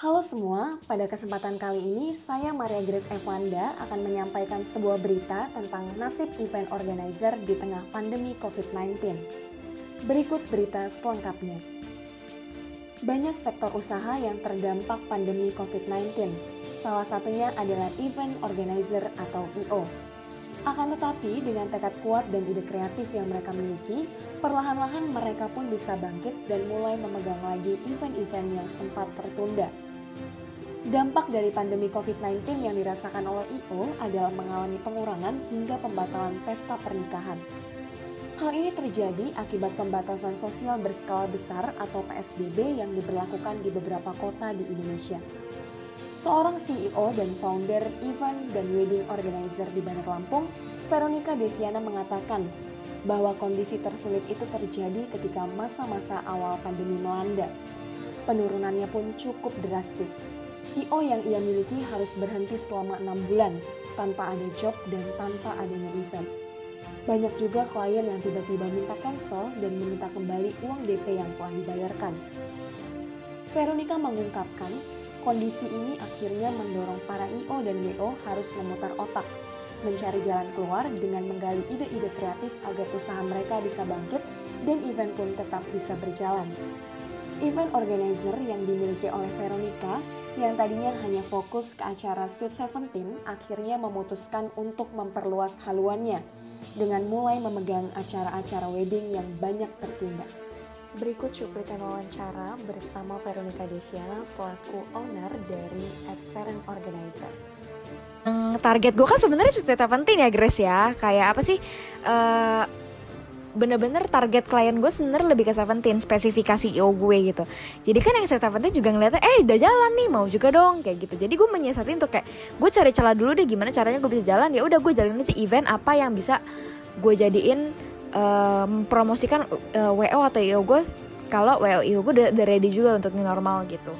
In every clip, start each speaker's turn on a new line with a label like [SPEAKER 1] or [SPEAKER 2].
[SPEAKER 1] Halo semua, pada kesempatan kali ini saya Maria Grace Evanda akan menyampaikan sebuah berita tentang nasib event organizer di tengah pandemi COVID-19. Berikut berita selengkapnya. Banyak sektor usaha yang terdampak pandemi COVID-19. Salah satunya adalah event organizer atau IO. Akan tetapi, dengan tekad kuat dan ide kreatif yang mereka miliki, perlahan-lahan mereka pun bisa bangkit dan mulai memegang lagi event-event yang sempat tertunda. Dampak dari pandemi COVID-19 yang dirasakan oleh IO adalah mengalami pengurangan hingga pembatalan pesta pernikahan. Hal ini terjadi akibat pembatasan sosial berskala besar atau PSBB yang diberlakukan di beberapa kota di Indonesia. Seorang CEO dan founder event dan wedding organizer di Bandar Lampung, Veronica Desiana mengatakan bahwa kondisi tersulit itu terjadi ketika masa-masa awal pandemi melanda. Penurunannya pun cukup drastis. IO yang ia miliki harus berhenti selama enam bulan tanpa ada job dan tanpa adanya event. Banyak juga klien yang tiba-tiba minta cancel dan meminta kembali uang DP yang telah dibayarkan. Veronica mengungkapkan Kondisi ini akhirnya mendorong para IO dan WO harus memutar otak, mencari jalan keluar dengan menggali ide-ide kreatif agar usaha mereka bisa bangkit dan event pun tetap bisa berjalan. Event organizer yang dimiliki oleh Veronica yang tadinya hanya fokus ke acara Sweet Seventeen akhirnya memutuskan untuk memperluas haluannya dengan mulai memegang acara-acara wedding yang banyak tertunda. Berikut cuplikan wawancara bersama Veronica Desiana selaku owner dari Advent Organizer.
[SPEAKER 2] Target gue kan sebenarnya Sweet Seventeen ya Grace ya Kayak apa sih uh, bener-bener target klien gue sebenarnya lebih ke Seventeen spesifikasi IO gue gitu. Jadi kan yang Seventeen juga ngeliatnya eh udah jalan nih mau juga dong kayak gitu. Jadi gue menyiasati untuk kayak gue cari celah dulu deh gimana caranya gue bisa jalan. Ya udah gue jalanin sih event apa yang bisa gue jadiin mempromosikan uh, WO atau IO gue. Kalau WO IO gue udah, udah ready juga untuk new normal gitu.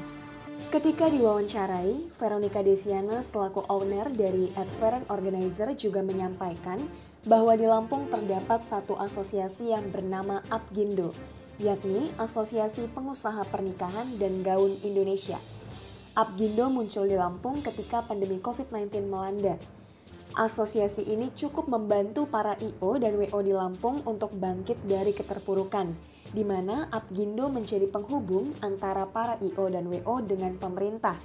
[SPEAKER 1] Ketika diwawancarai, Veronica Desiana selaku owner dari Advent Organizer juga menyampaikan bahwa di Lampung terdapat satu asosiasi yang bernama Apgindo, yakni Asosiasi Pengusaha Pernikahan dan Gaun Indonesia. Apgindo muncul di Lampung ketika pandemi COVID-19 melanda Asosiasi ini cukup membantu para IO dan WO di Lampung untuk bangkit dari keterpurukan, di mana Apgindo menjadi penghubung antara para IO dan WO dengan pemerintah,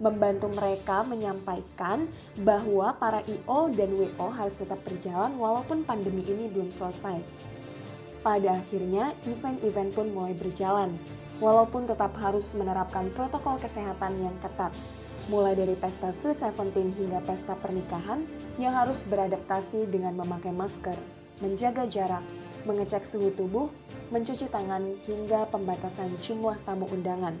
[SPEAKER 1] membantu mereka menyampaikan bahwa para IO dan WO harus tetap berjalan walaupun pandemi ini belum selesai. Pada akhirnya, event-event pun mulai berjalan, walaupun tetap harus menerapkan protokol kesehatan yang ketat mulai dari pesta Sweet Seventeen hingga pesta pernikahan yang harus beradaptasi dengan memakai masker, menjaga jarak, mengecek suhu tubuh, mencuci tangan, hingga pembatasan jumlah tamu undangan.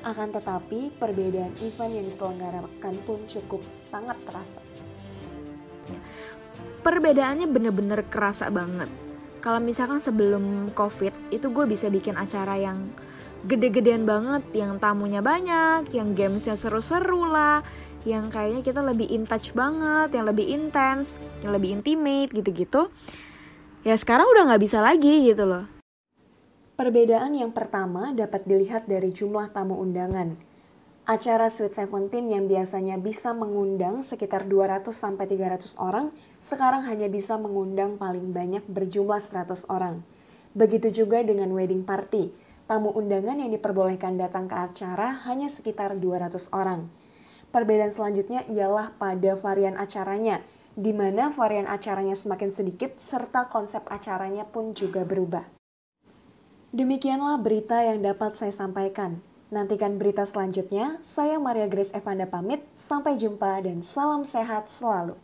[SPEAKER 1] Akan tetapi, perbedaan event yang diselenggarakan pun cukup sangat terasa.
[SPEAKER 2] Perbedaannya bener-bener kerasa banget. Kalau misalkan sebelum COVID, itu gue bisa bikin acara yang gede-gedean banget yang tamunya banyak yang gamesnya seru-seru lah yang kayaknya kita lebih in touch banget yang lebih intens yang lebih intimate gitu-gitu ya sekarang udah nggak bisa lagi gitu loh
[SPEAKER 1] Perbedaan yang pertama dapat dilihat dari jumlah tamu undangan. Acara Sweet Seventeen yang biasanya bisa mengundang sekitar 200 sampai 300 orang, sekarang hanya bisa mengundang paling banyak berjumlah 100 orang. Begitu juga dengan wedding party tamu undangan yang diperbolehkan datang ke acara hanya sekitar 200 orang. Perbedaan selanjutnya ialah pada varian acaranya, di mana varian acaranya semakin sedikit serta konsep acaranya pun juga berubah. Demikianlah berita yang dapat saya sampaikan. Nantikan berita selanjutnya. Saya Maria Grace Evanda pamit. Sampai jumpa dan salam sehat selalu.